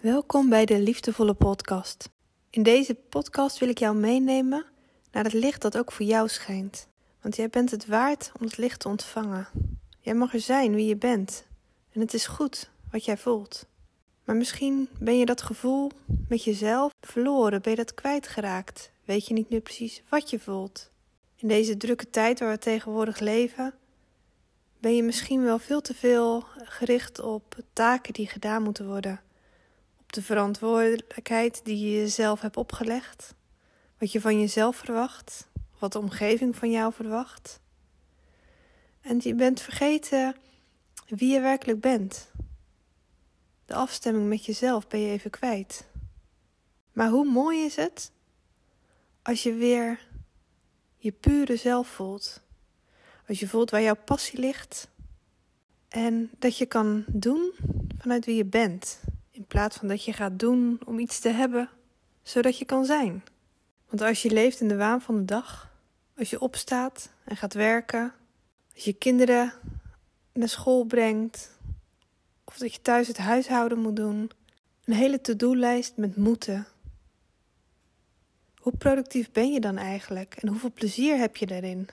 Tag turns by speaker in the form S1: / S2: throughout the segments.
S1: Welkom bij de Liefdevolle Podcast. In deze podcast wil ik jou meenemen naar het licht dat ook voor jou schijnt. Want jij bent het waard om het licht te ontvangen. Jij mag er zijn wie je bent. En het is goed wat jij voelt. Maar misschien ben je dat gevoel met jezelf verloren, ben je dat kwijtgeraakt. Weet je niet meer precies wat je voelt. In deze drukke tijd waar we tegenwoordig leven, ben je misschien wel veel te veel gericht op taken die gedaan moeten worden. De verantwoordelijkheid die je jezelf hebt opgelegd. Wat je van jezelf verwacht. Wat de omgeving van jou verwacht. En je bent vergeten wie je werkelijk bent. De afstemming met jezelf ben je even kwijt. Maar hoe mooi is het als je weer je pure zelf voelt? Als je voelt waar jouw passie ligt en dat je kan doen vanuit wie je bent, in plaats van dat je gaat doen om iets te hebben, zodat je kan zijn. Want als je leeft in de waan van de dag, als je opstaat en gaat werken, als je kinderen naar school brengt, of dat je thuis het huishouden moet doen, een hele to-do-lijst met moeten. Hoe productief ben je dan eigenlijk en hoeveel plezier heb je daarin?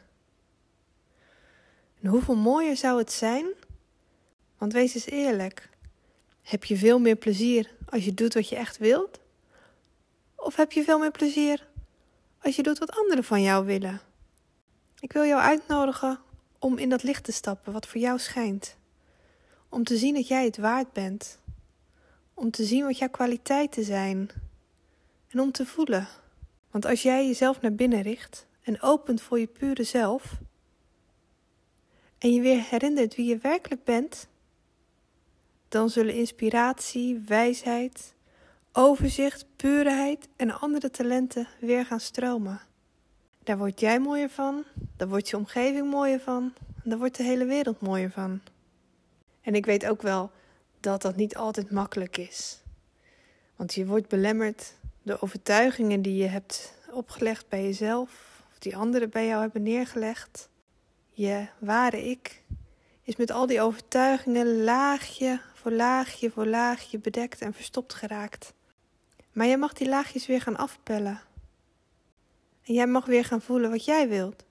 S1: En hoeveel mooier zou het zijn? Want wees eens eerlijk. Heb je veel meer plezier als je doet wat je echt wilt? Of heb je veel meer plezier als je doet wat anderen van jou willen? Ik wil jou uitnodigen om in dat licht te stappen wat voor jou schijnt. Om te zien dat jij het waard bent. Om te zien wat jouw kwaliteiten zijn. En om te voelen. Want als jij jezelf naar binnen richt en opent voor je pure zelf, en je weer herinnert wie je werkelijk bent, dan zullen inspiratie, wijsheid, overzicht, puurheid en andere talenten weer gaan stromen. Daar word jij mooier van, daar wordt je omgeving mooier van, en daar wordt de hele wereld mooier van. En ik weet ook wel dat dat niet altijd makkelijk is. Want je wordt belemmerd door overtuigingen die je hebt opgelegd bij jezelf, of die anderen bij jou hebben neergelegd je ware ik is met al die overtuigingen laagje voor laagje voor laagje bedekt en verstopt geraakt. Maar jij mag die laagjes weer gaan afpellen. En jij mag weer gaan voelen wat jij wilt.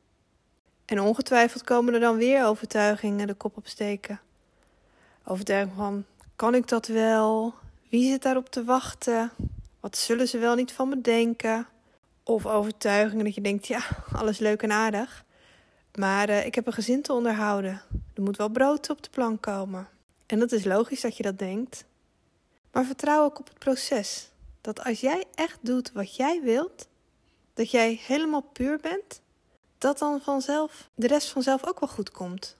S1: En ongetwijfeld komen er dan weer overtuigingen de kop opsteken. Overtuiging van: kan ik dat wel? Wie zit daarop te wachten? Wat zullen ze wel niet van me denken? Of overtuigingen dat je denkt: ja, alles leuk en aardig. Maar uh, ik heb een gezin te onderhouden. Er moet wel brood op de plank komen. En dat is logisch dat je dat denkt. Maar vertrouw ook op het proces. Dat als jij echt doet wat jij wilt, dat jij helemaal puur bent, dat dan vanzelf de rest vanzelf ook wel goed komt.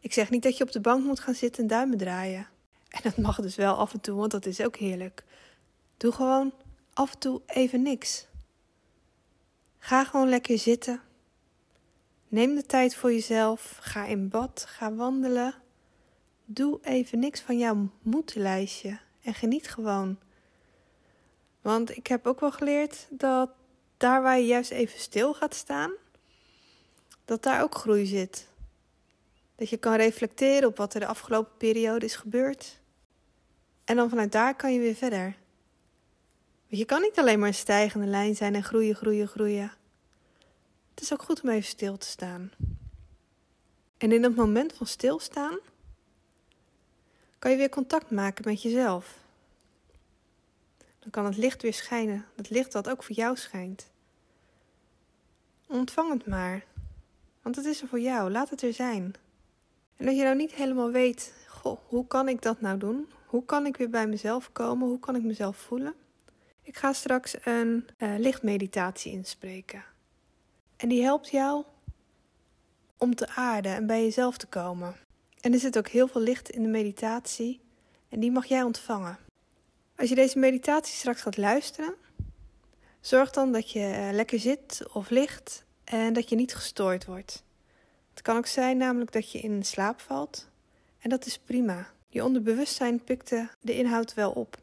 S1: Ik zeg niet dat je op de bank moet gaan zitten en duimen draaien. En dat mag dus wel af en toe, want dat is ook heerlijk. Doe gewoon af en toe even niks. Ga gewoon lekker zitten Neem de tijd voor jezelf. Ga in bad. Ga wandelen. Doe even niks van jouw moetenlijstje. En geniet gewoon. Want ik heb ook wel geleerd dat daar waar je juist even stil gaat staan, dat daar ook groei zit. Dat je kan reflecteren op wat er de afgelopen periode is gebeurd. En dan vanuit daar kan je weer verder. Want je kan niet alleen maar een stijgende lijn zijn en groeien, groeien, groeien. Het is ook goed om even stil te staan. En in dat moment van stilstaan kan je weer contact maken met jezelf. Dan kan het licht weer schijnen, het licht dat ook voor jou schijnt. Ontvang het maar, want het is er voor jou, laat het er zijn. En dat je nou niet helemaal weet, goh, hoe kan ik dat nou doen? Hoe kan ik weer bij mezelf komen? Hoe kan ik mezelf voelen? Ik ga straks een uh, lichtmeditatie inspreken. En die helpt jou om te aarden en bij jezelf te komen. En er zit ook heel veel licht in de meditatie en die mag jij ontvangen. Als je deze meditatie straks gaat luisteren, zorg dan dat je eh, lekker zit of ligt en dat je niet gestoord wordt. Het kan ook zijn namelijk dat je in slaap valt en dat is prima. Je onderbewustzijn pikt de inhoud wel op.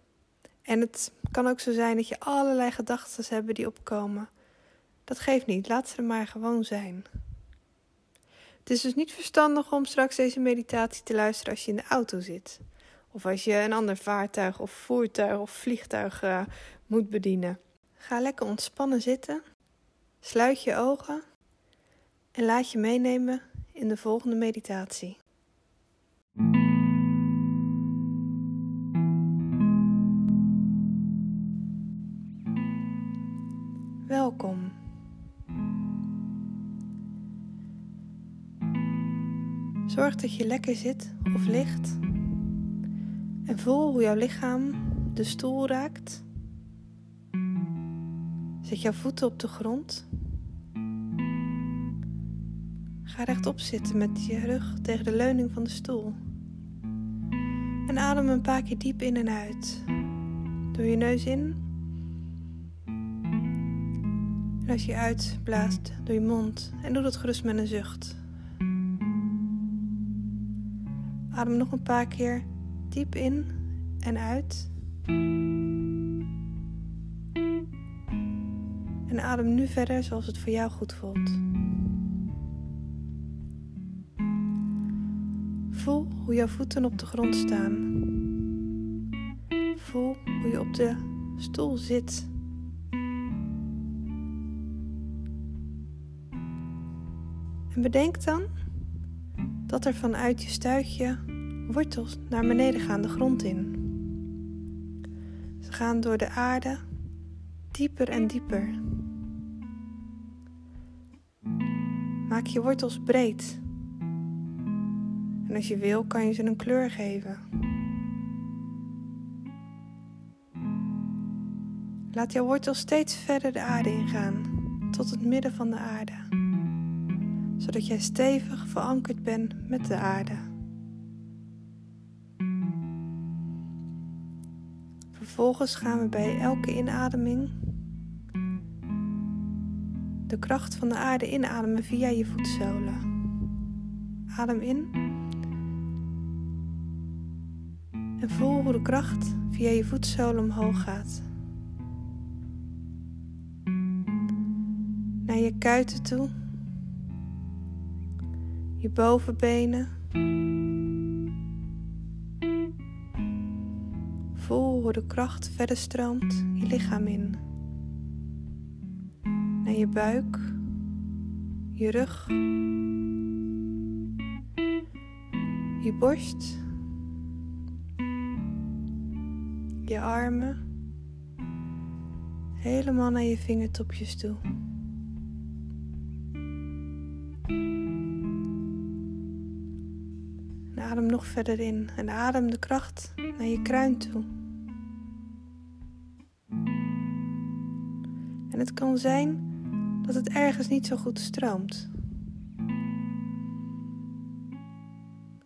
S1: En het kan ook zo zijn dat je allerlei gedachten hebt die opkomen. Dat geeft niet, laat ze er maar gewoon zijn. Het is dus niet verstandig om straks deze meditatie te luisteren als je in de auto zit, Of als je een ander vaartuig of voertuig of vliegtuig uh, moet bedienen. Ga lekker ontspannen zitten. Sluit je ogen en laat je meenemen in de volgende meditatie. Zorg dat je lekker zit of ligt en voel hoe jouw lichaam de stoel raakt. Zet jouw voeten op de grond. Ga rechtop zitten met je rug tegen de leuning van de stoel. En adem een paar keer diep in en uit. Door je neus in. En als je uitblaast door je mond. En doe dat gerust met een zucht. Adem nog een paar keer diep in en uit. En adem nu verder zoals het voor jou goed voelt. Voel hoe jouw voeten op de grond staan. Voel hoe je op de stoel zit. En bedenk dan dat er vanuit je stuitje wortels naar beneden gaan de grond in. Ze gaan door de aarde dieper en dieper. Maak je wortels breed. En als je wil, kan je ze een kleur geven. Laat jouw wortels steeds verder de aarde ingaan, tot het midden van de aarde, zodat jij stevig verankerd bent met de aarde. Vervolgens gaan we bij elke inademing de kracht van de aarde inademen via je voetzolen. Adem in en voel hoe de kracht via je voetzolen omhoog gaat. Naar je kuiten toe, je bovenbenen Voel hoe de kracht verder stroomt je lichaam in. Naar je buik, je rug, je borst, je armen, helemaal naar je vingertopjes toe. Adem nog verder in en adem de kracht naar je kruin toe. En het kan zijn dat het ergens niet zo goed stroomt.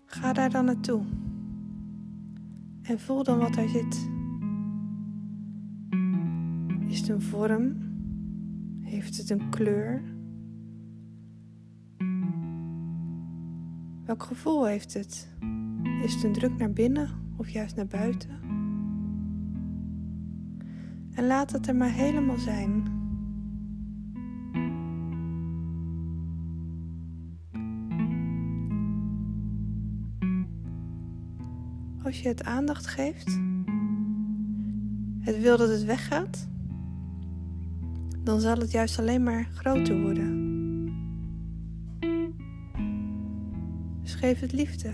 S1: Ga daar dan naartoe. En voel dan wat er zit. Is het een vorm? Heeft het een kleur? Welk gevoel heeft het? Is het een druk naar binnen of juist naar buiten? En laat het er maar helemaal zijn. Als je het aandacht geeft, het wil dat het weggaat, dan zal het juist alleen maar groter worden. Geef het liefde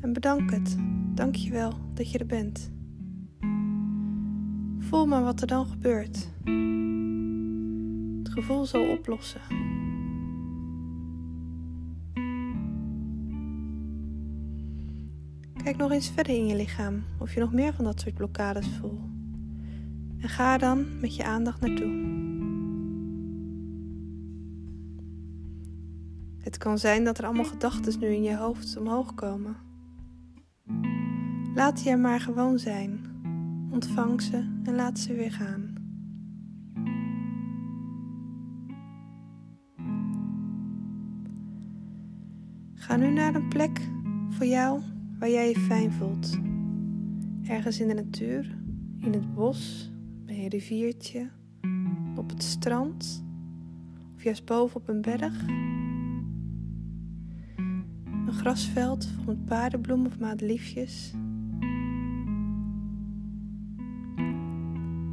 S1: en bedank het. Dank je wel dat je er bent. Voel maar wat er dan gebeurt. Het gevoel zal oplossen. Kijk nog eens verder in je lichaam of je nog meer van dat soort blokkades voelt. En ga dan met je aandacht naartoe. Het kan zijn dat er allemaal gedachten nu in je hoofd omhoog komen. Laat die er maar gewoon zijn. Ontvang ze en laat ze weer gaan. Ga nu naar een plek voor jou waar jij je fijn voelt. Ergens in de natuur, in het bos, bij een riviertje, op het strand of juist boven op een berg grasveld vol met paardenbloem of madeliefjes.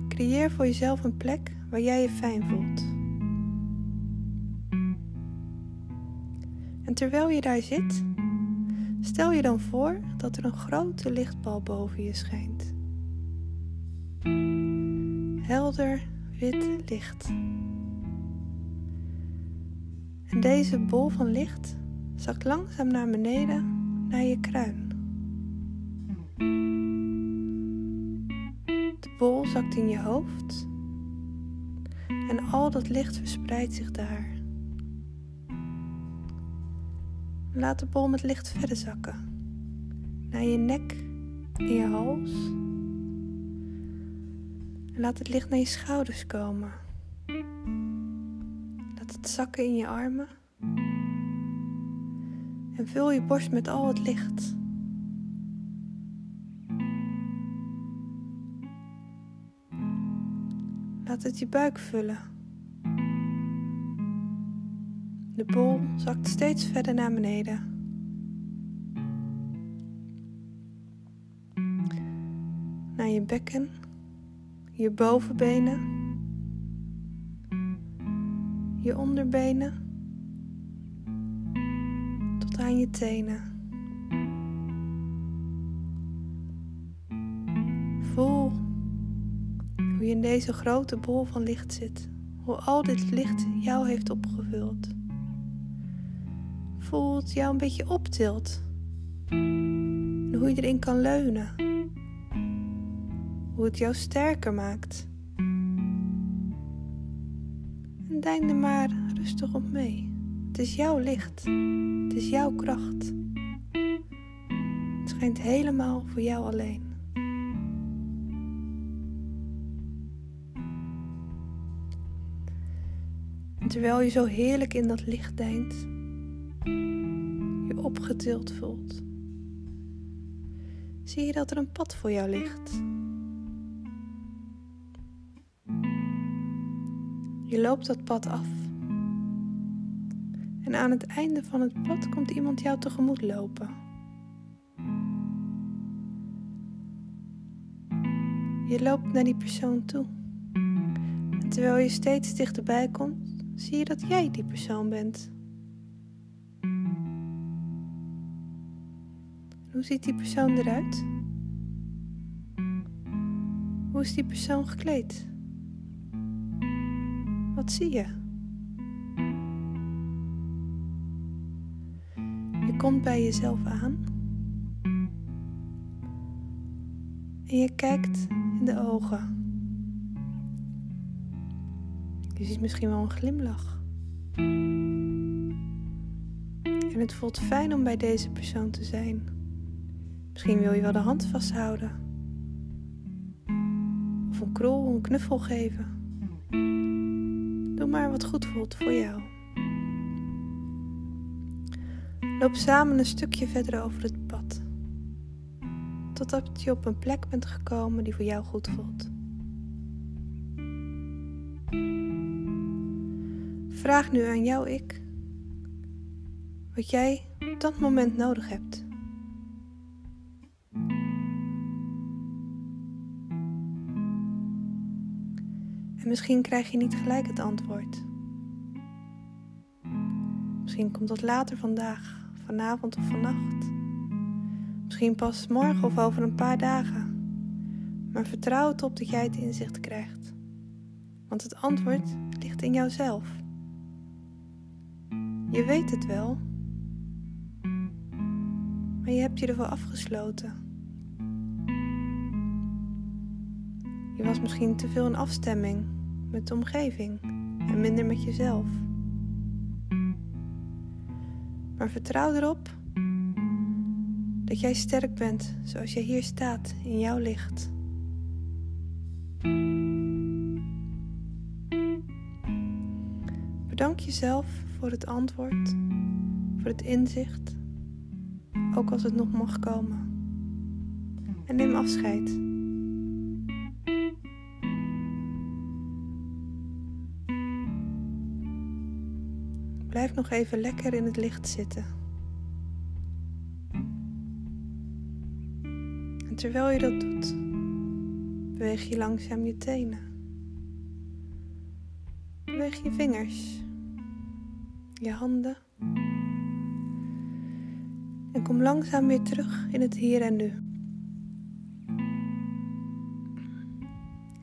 S1: Creëer voor jezelf een plek waar jij je fijn voelt. En terwijl je daar zit, stel je dan voor dat er een grote lichtbal boven je schijnt. Helder wit licht. En deze bol van licht zakt langzaam naar beneden naar je kruin. De bol zakt in je hoofd en al dat licht verspreidt zich daar. Laat de bol met licht verder zakken naar je nek en je hals. En laat het licht naar je schouders komen. Laat het zakken in je armen. En vul je borst met al het licht. Laat het je buik vullen. De bol zakt steeds verder naar beneden. Naar je bekken, je bovenbenen, je onderbenen aan je tenen. Voel hoe je in deze grote bol van licht zit, hoe al dit licht jou heeft opgevuld voelt jou een beetje optilt. En hoe je erin kan leunen. Hoe het jou sterker maakt. En denk er maar rustig op mee. Het is jouw licht. Het is jouw kracht. Het schijnt helemaal voor jou alleen. En terwijl je zo heerlijk in dat licht deint, je opgetild voelt, zie je dat er een pad voor jou ligt. Je loopt dat pad af. En aan het einde van het pad komt iemand jou tegemoet lopen. Je loopt naar die persoon toe. En terwijl je steeds dichterbij komt, zie je dat jij die persoon bent. Hoe ziet die persoon eruit? Hoe is die persoon gekleed? Wat zie je? Je komt bij jezelf aan en je kijkt in de ogen. Je ziet misschien wel een glimlach. En het voelt fijn om bij deze persoon te zijn. Misschien wil je wel de hand vasthouden. Of een krol, een knuffel geven. Doe maar wat goed voelt voor jou. Loop samen een stukje verder over het pad. Totdat je op een plek bent gekomen die voor jou goed voelt. Vraag nu aan jou ik wat jij op dat moment nodig hebt. En misschien krijg je niet gelijk het antwoord. Misschien komt dat later vandaag, vanavond of vannacht. Misschien pas morgen of over een paar dagen. Maar vertrouw het op dat jij het inzicht krijgt. Want het antwoord ligt in jouzelf. Je weet het wel, maar je hebt je ervoor afgesloten. Je was misschien te veel in afstemming met de omgeving en minder met jezelf. Maar vertrouw erop dat jij sterk bent zoals jij hier staat in jouw licht. Bedank jezelf voor het antwoord, voor het inzicht, ook als het nog mag komen. En neem afscheid. Nog even lekker in het licht zitten. En terwijl je dat doet, beweeg je langzaam je tenen. Beweeg je vingers, je handen. En kom langzaam weer terug in het hier en nu.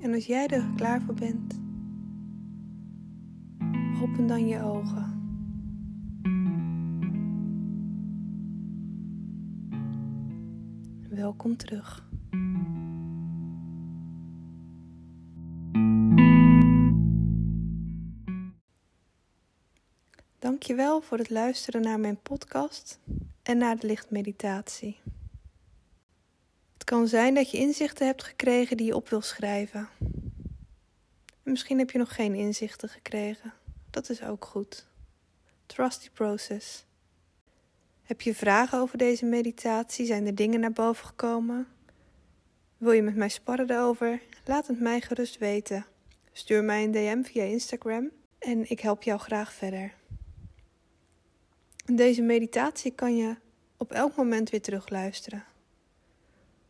S1: En als jij er klaar voor bent, open dan je ogen. Welkom terug. Dankjewel voor het luisteren naar mijn podcast en naar de lichtmeditatie. Het kan zijn dat je inzichten hebt gekregen die je op wil schrijven. En misschien heb je nog geen inzichten gekregen. Dat is ook goed. Trust the process. Heb je vragen over deze meditatie? Zijn er dingen naar boven gekomen? Wil je met mij sparren erover? Laat het mij gerust weten. Stuur mij een DM via Instagram en ik help jou graag verder. Deze meditatie kan je op elk moment weer terugluisteren.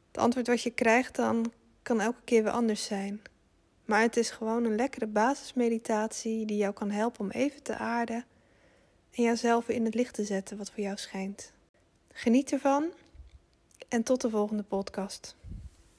S1: Het antwoord wat je krijgt dan kan elke keer weer anders zijn. Maar het is gewoon een lekkere basismeditatie die jou kan helpen om even te aarden en jouzelf in het licht te zetten wat voor jou schijnt. Geniet ervan en tot de volgende podcast.